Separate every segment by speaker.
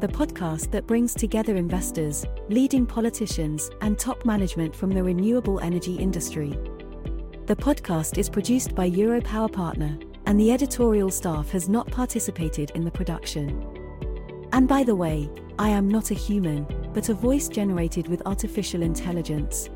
Speaker 1: the podcast that brings together investors, leading politicians, and top management from the renewable energy industry. The podcast is produced by Europower Partner, and the editorial staff has not participated in the production. And by the way, I am not a human, but a voice generated with artificial intelligence.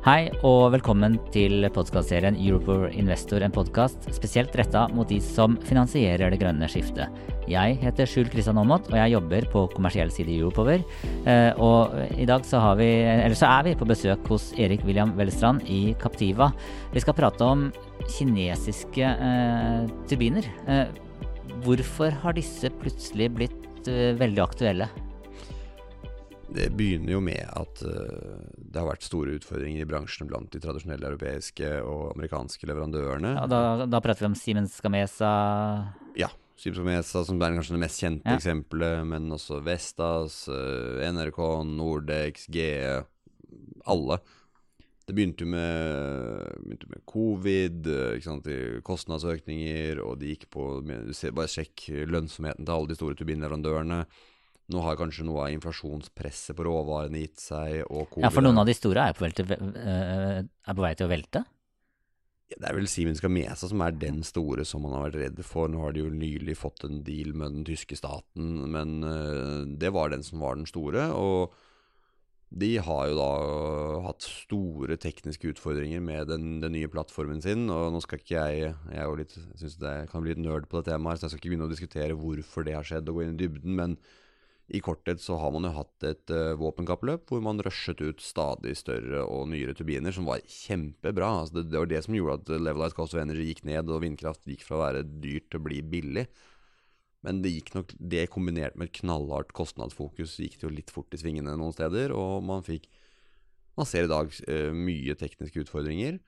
Speaker 2: Hei og velkommen til podkastserien Europower Investor, en podkast spesielt retta mot de som finansierer det grønne skiftet. Jeg heter Skjul Kristian Aamodt, og jeg jobber på kommersiell side i Europower. Eh, og i dag så, vi, så, er vi på besøk hos Erik William Welstrand i Captiva. Vi skal prate om kinesiske eh, turbiner. Eh, hvorfor har disse plutselig blitt eh, veldig aktuelle?
Speaker 3: Det begynner jo med at uh, det har vært store utfordringer i bransjen blant de tradisjonelle europeiske og amerikanske leverandørene.
Speaker 2: Ja, da, da, prater vi om Siemens Gamesa?
Speaker 3: Ja. Siemens Gamesa som er kanskje det mest kjente ja. eksempelet, men også Vestas, uh, NRK, Nordex, GE. Alle. Det begynte med, begynte med covid, sant, kostnadsøkninger, og de gikk på Bare sjekk lønnsomheten til alle de store turbinleverandørene. Nå har kanskje noe av inflasjonspresset på råvarene gitt seg.
Speaker 2: ja, For noen av de store er på, velte, eh, er på vei til å velte?
Speaker 3: Det er vel Siemens Gamesa som er den store som man har vært redd for. Nå har de jo nylig fått en deal med den tyske staten, men uh, det var den som var den store. Og de har jo da hatt store tekniske utfordringer med den, den nye plattformen sin. Og nå skal ikke jeg Jeg er litt, syns det kan bli litt nerd på det temaet, så jeg skal ikke begynne å diskutere hvorfor det har skjedd, og gå inn i dybden. men i korthet så har man jo hatt et uh, våpenkappløp hvor man rushet ut stadig større og nyere turbiner, som var kjempebra. Altså det, det, var det som gjorde at Levelized Cost of Energy gikk ned, og vindkraft gikk fra å være dyrt til å bli billig. Men det gikk nok, det kombinert med et knallhardt kostnadsfokus gikk det jo litt fort i svingene noen steder, og man fikk Man ser i dag uh, mye tekniske utfordringer.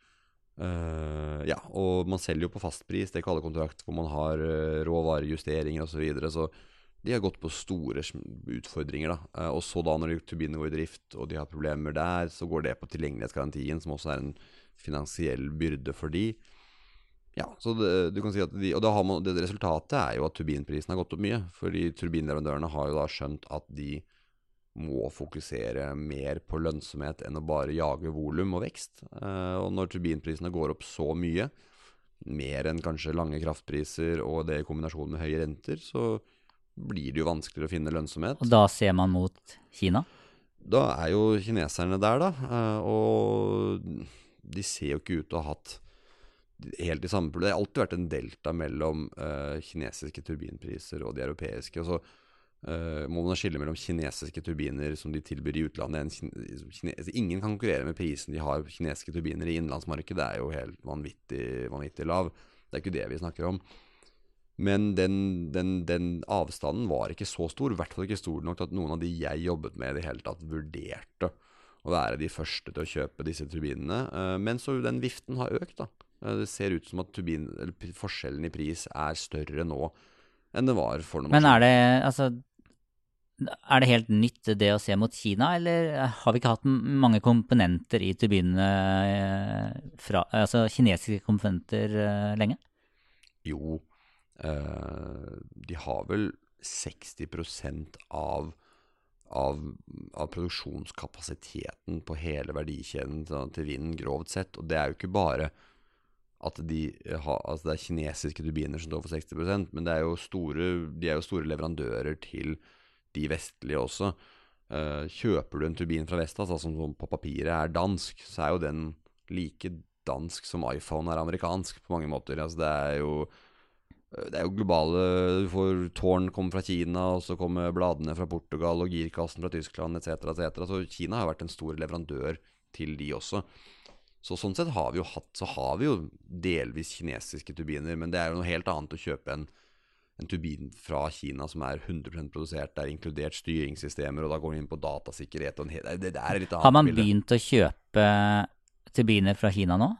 Speaker 3: Uh, ja, og man selger jo på fastpris, det er ikke alle kontrakt hvor man har uh, råvarejusteringer osv. Så, videre, så de har gått på store utfordringer. da. Eh, og så da når turbinene går i drift og de har problemer der, så går det på tilgjengelighetsgarantien, som også er en finansiell byrde for de. Ja, så det, du kan si at de, Og man, det resultatet er jo at turbinprisen har gått opp mye. Fordi turbinleverandørene har jo da skjønt at de må fokusere mer på lønnsomhet enn å bare jage volum og vekst. Eh, og når turbinprisene går opp så mye, mer enn kanskje lange kraftpriser og det i kombinasjon med høye renter, så blir det jo vanskeligere å finne lønnsomhet.
Speaker 2: Og da ser man mot Kina?
Speaker 3: Da er jo kineserne der, da. Eh, og de ser jo ikke ut til å ha hatt helt de samme Det har alltid vært en delta mellom uh, kinesiske turbinpriser og de europeiske. og så uh, må man skille mellom kinesiske turbiner som de tilbyr i utlandet. Kine, ingen kan konkurrere med prisen de har kinesiske turbiner i innenlandsmarkedet. Det er jo helt vanvittig, vanvittig lav. Det er ikke det vi snakker om. Men den, den, den, avstanden var ikke så stor, i hvert fall ikke stor nok til at noen av de jeg jobbet med i det hele tatt vurderte å være de første til å kjøpe disse turbinene. Eh, men så den viften har økt. da. Eh, det ser ut som at turbin, forskjellen i pris er større nå enn det var for noen
Speaker 2: år siden. Men er det, altså, er det helt nytt det å se mot Kina, eller har vi ikke hatt mange komponenter i turbinene eh, fra Altså kinesiske komponenter lenge?
Speaker 3: Jo, Eh, de har vel 60% av, av, av produksjonskapasiteten på hele verdikjeden til vind, grovt sett. Og det er jo ikke bare at de har, altså det er kinesiske turbiner som står for 60% men er store, de er jo store leverandører til de vestlige også. Uh, kjøper du en turbin fra Vestas, altså som på papiret er dansk, så er jo den like dansk som iPhone er amerikansk på mange måter. Altså det er jo Eh, det er jo globale Du får tårn kommer fra Kina, og så kommer bladene fra Portugal og girkassen fra Tyskland etc. etc. Så Kina har vært en stor leverandør til de også. Så sånn sett har vi jo hatt Så har vi jo delvis kinesiske turbiner, men det er jo noe helt annet å kjøpe en, en turbin fra Kina som er 100 produsert, det er inkludert styringssystemer, og da går vi inn på datasikkerhet og en hel, det, det er litt annet
Speaker 2: Har man begynt å kjøpe turbiner fra Kina nå?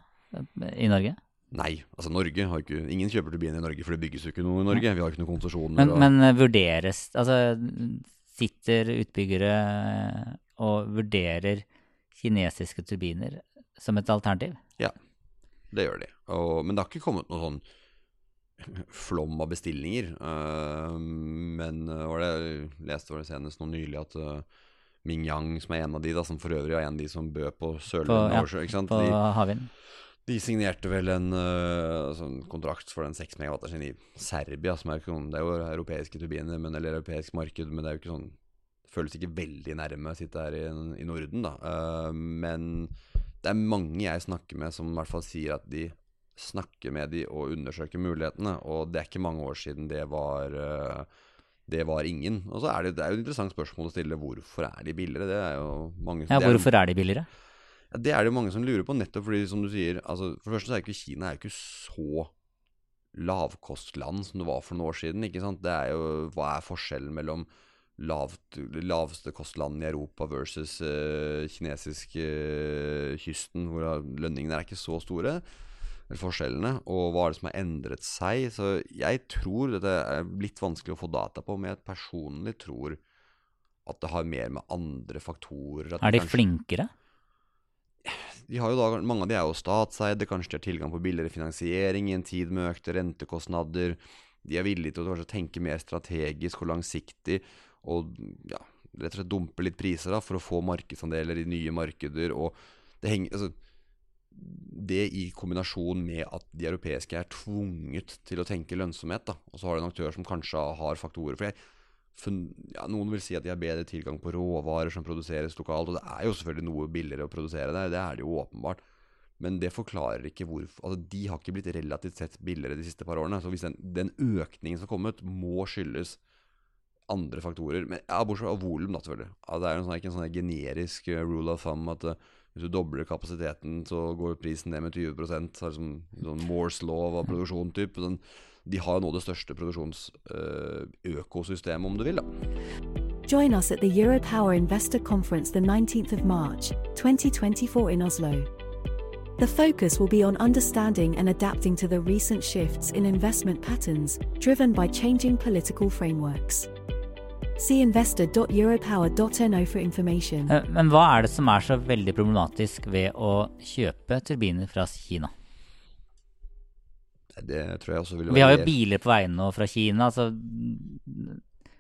Speaker 2: I Norge?
Speaker 3: Nei, altså Norge har ikke Ingen kjøper turbiner i Norge, for det bygges jo ikke noe i Norge. Vi har ikke noen konsesjoner.
Speaker 2: Men,
Speaker 3: og-
Speaker 2: men eh, vurderes Altså, sitter utbyggere og vurderer kinesiske turbiner som et alternativ?
Speaker 3: Ja, Det gjør de. Og, men det har ikke kommet noe sånn flom av bestillinger. Uh, men var det, jeg leste var det senest nå nylig at uh, Ming Yang, som er en av de, da, som for øvrig er en av de som bød på Sørlandet
Speaker 2: ja? På havvind?
Speaker 3: De signerte vel en uh, sånn kontrakt for den 6 megawatter sin i Serbia, som er Det er jo europeiske turbiner, men, eller europeisk marked, men det er jo ikke sånn det føles ikke veldig nærme å sitte her i, i Norden, da. Uh, men det er mange jeg snakker med som i hvert fall sier at de snakker med de og undersøker mulighetene, og det er ikke mange år siden det var uh, det var ingen. Og så er det, det er jo et interessant spørsmål å stille hvorfor er de billigere. Det er jo mange
Speaker 2: Ja, hvorfor er de billigere?
Speaker 3: Ja, det er det jo mange som lurer på, nettopp fordi, som du sier altså, For det første så er ikke Kina er ikke så lavkostland som det var for noen år siden. ikke sant? Det er jo, Hva er forskjellen mellom lavt, laveste kostland i Europa versus uh, kinesiske uh, kysten, hvor lønningene er ikke så store? eller Forskjellene, og hva er det som har endret seg? Så jeg tror Dette er litt vanskelig å få data på, men jeg personlig tror at det har mer med andre faktorer
Speaker 2: Er de
Speaker 3: kanskje-
Speaker 2: flinkere?
Speaker 3: De har jo da, Mange av de er jo statseide, kanskje de har tilgang på billigere finansiering i en tid med økte rentekostnader. De er villige til å tenke mer strategisk og langsiktig og ja, rett og slett dumpe litt priser da, for å få markedsandeler i nye markeder. og Det henger, altså, det i kombinasjon med at de europeiske er tvunget til å tenke lønnsomhet, da, og så har du en aktør som kanskje har faktorer for for, ja, Noen vil si at de har bedre tilgang på råvarer som produseres lokalt, og det er jo selvfølgelig noe billigere å produsere der, det er det jo åpenbart. Men det forklarer ikke hvorfor altså De har ikke blitt relativt sett billigere de siste par årene. Så hvis den, den økningen som har kommet, må skyldes andre faktorer. Men ja, Bortsett fra volum, da, selvfølgelig. Ja, det er jo sånn, ikke en sånn generisk uh, rule of thumb at uh, hvis du dobler kapasiteten, så går prisen ned med 20 så er det som sånn Moores law av produksjon. Typ. De har nå det største produksjonsøkosystemet, om du vil. da.
Speaker 1: Join us at the Europower Investor Conference the 19th of March, 2024 in Oslo. The focus will be on understanding and adapting to the recent shifts in investment patterns driven by changing political frameworks. See investor.europower.no for information.
Speaker 2: Eh, Men hva er det som er så veldig problematisk ved å kjøpe turbiner fra Kina?
Speaker 3: Det tror jeg også vil
Speaker 2: Vi har jo biler på veiene nå fra Kina, så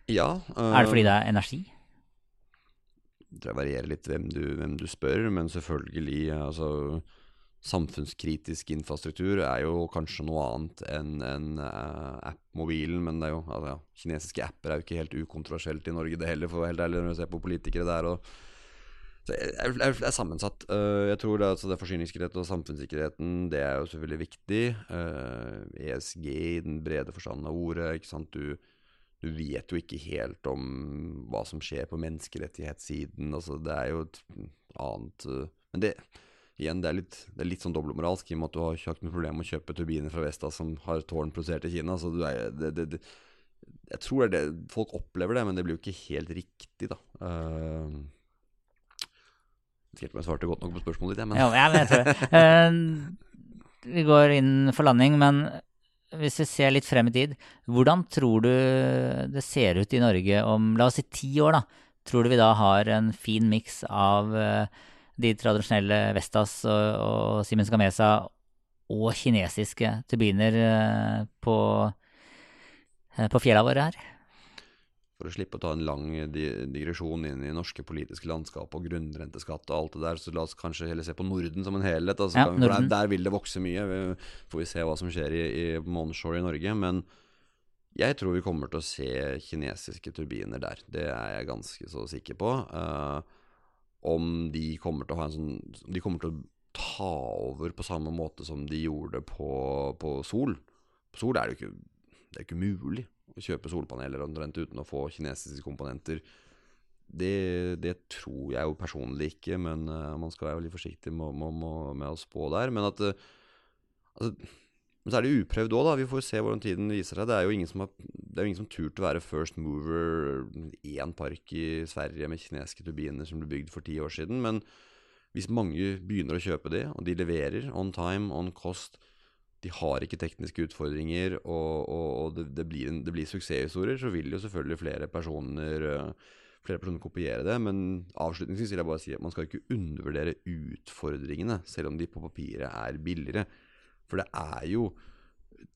Speaker 3: Ja,
Speaker 2: er det fordi det er energi?
Speaker 3: Jeg tror jeg varierer litt hvem du, hvem du spør, men selvfølgelig altså, Samfunnskritisk infrastruktur er jo kanskje noe annet enn en, uh, app-mobilen, men det er jo, altså, ja, kinesiske apper er jo ikke helt ukontroversielt i Norge det heller, for å være helt ærlig, når du ser på politikere der. og så jeg, jeg, jeg, er sammensatt. Eh, jeg tror det, altså det Forsyningssikkerhet og samfunnssikkerheten det er jo selvfølgelig viktig. Eh, ESG i den brede forstand av ordet. ikke sant, du du vet jo ikke helt om hva som skjer på menneskerettighetssiden. Altså, det er jo et annet uh, Men det igjen, det er litt, det er litt sånn dobbeltmoralsk i og med at du har ikke hatt noe problem med å kjøpe turbiner fra Vestas som har tårn produsert i Kina. Så du er, det, det, det, jeg tror det er det Folk opplever det, men det blir jo ikke helt riktig, da. Uh, jeg vet ikke om jeg svarte godt nok på spørsmålet ditt, men
Speaker 2: Ja, men jeg tror det. Uh, vi går inn for landing, men hvis vi ser litt frem i tid, hvordan tror du det ser ut i Norge om la oss si ti år, da? Tror du vi da har en fin miks av uh, de tradisjonelle Vestas og, og Siemens Gamesa og kinesiske turbiner uh, på, på fjella våre her?
Speaker 3: For å slippe å ta en lang digresjon inn i norske politiske landskap og grunnrenteskatt og alt det der, så la oss kanskje heller se på Norden som en helhet. Altså,
Speaker 2: Ja,
Speaker 3: vi- der, der vil det vokse mye. Vi, får vi se hva som skjer i, i onshore i Norge. Men jeg tror vi kommer til å se kinesiske turbiner der. Det er jeg ganske så sikker på. Uh, om de kommer til å ha en sånn De kommer til å ta over på samme måte som de gjorde på, på sol. På sol er det jo ikke, det er ikke mulig å kjøpe solpaneler omtrent uten å få kinesiske komponenter. Det, det tror jeg jo personlig ikke, men eh, man skal være veldig forsiktig med, med, med, med å spå der. Men at eh, altså, så er det uprøvd òg, da. Vi får se hvordan tiden viser seg. Det er jo ingen som har det er jo ingen som turte å være first mover. Én park i Sverige med kinesiske turbiner som ble bygd for ti år siden. Men hvis mange begynner å kjøpe de, og de leverer on time, on cost, de har ikke tekniske utfordringer, og, og, og det, det, blir en, det, blir suksesshistorier, så vil jo selvfølgelig flere personer flere personer kopiere det. Men avslutningsvis vil jeg bare si at man skal ikke undervurdere utfordringene, selv om de på papiret er billigere. For det er jo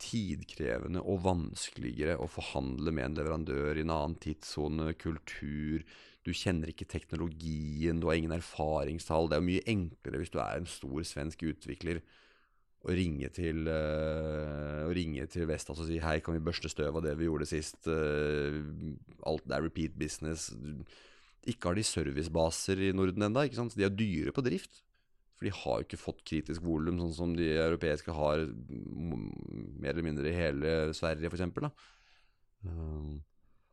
Speaker 3: tidkrevende og vanskeligere å forhandle med en leverandør i en annen tidssone, kultur. Du kjenner ikke teknologien, du har ingen erfaringstall. Det er jo mye enklere hvis du er en stor svensk utvikler å ringe til, uh, ringe til Vestas og si hei, kan vi børste støv av det vi gjorde sist? Uh, alt er repeat business. Ikke har de servicebaser i Norden ennå. De er dyre på drift. For de har jo ikke fått kritisk volum, sånn som de europeiske har mer eller mindre i hele Sverige, f.eks. Um,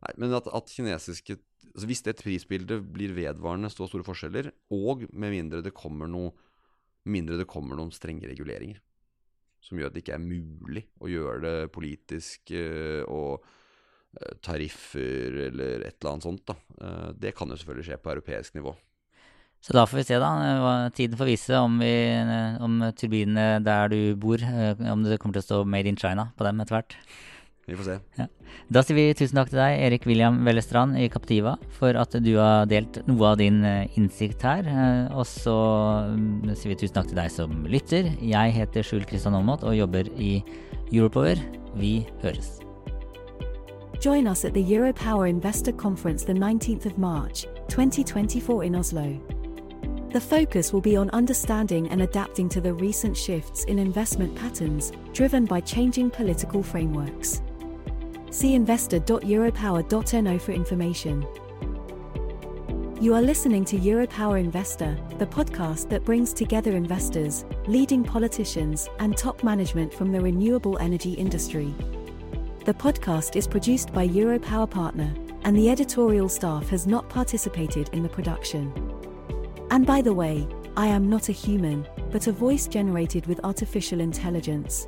Speaker 3: nei, men at, at kinesiske altså Hvis det prisbildet blir vedvarende, så store forskjeller, og med mindre det kommer noe mindre det kommer noen strenge reguleringer som gjør at det ikke er mulig å gjøre det politisk uh, og uh, tariffer eller et eller annet sånt. Da. Uh, det kan jo selvfølgelig skje på europeisk nivå.
Speaker 2: Så da får vi se, da. Tiden får vise om, vi, om turbinene der du bor, eh, om det kommer til å stå 'Made in China' på dem etter hvert.
Speaker 3: Vi får se.
Speaker 2: Ja. Da sier vi tusen takk til deg, Erik William Vellestrand i Captiva, for at du har delt noe av din eh, innsikt her. Eh, og så mm, sier vi tusen takk til deg som lytter. Jeg heter Skjul Kristian Aamodt og jobber i Europower. Vi høres.
Speaker 1: Join us at the Europower Investor Conference the 19th of March, 2024 in Oslo. The focus will be on understanding and adapting to the recent shifts in investment patterns, driven by changing political frameworks. See investor.europower.no for information. You are listening to Europower Investor, the podcast that brings together investors, leading politicians, and top management from the renewable energy industry. The podcast is produced by Europower Partner, and the editorial staff has not participated in the production. And by the way, I am not a human, but a voice generated with artificial intelligence.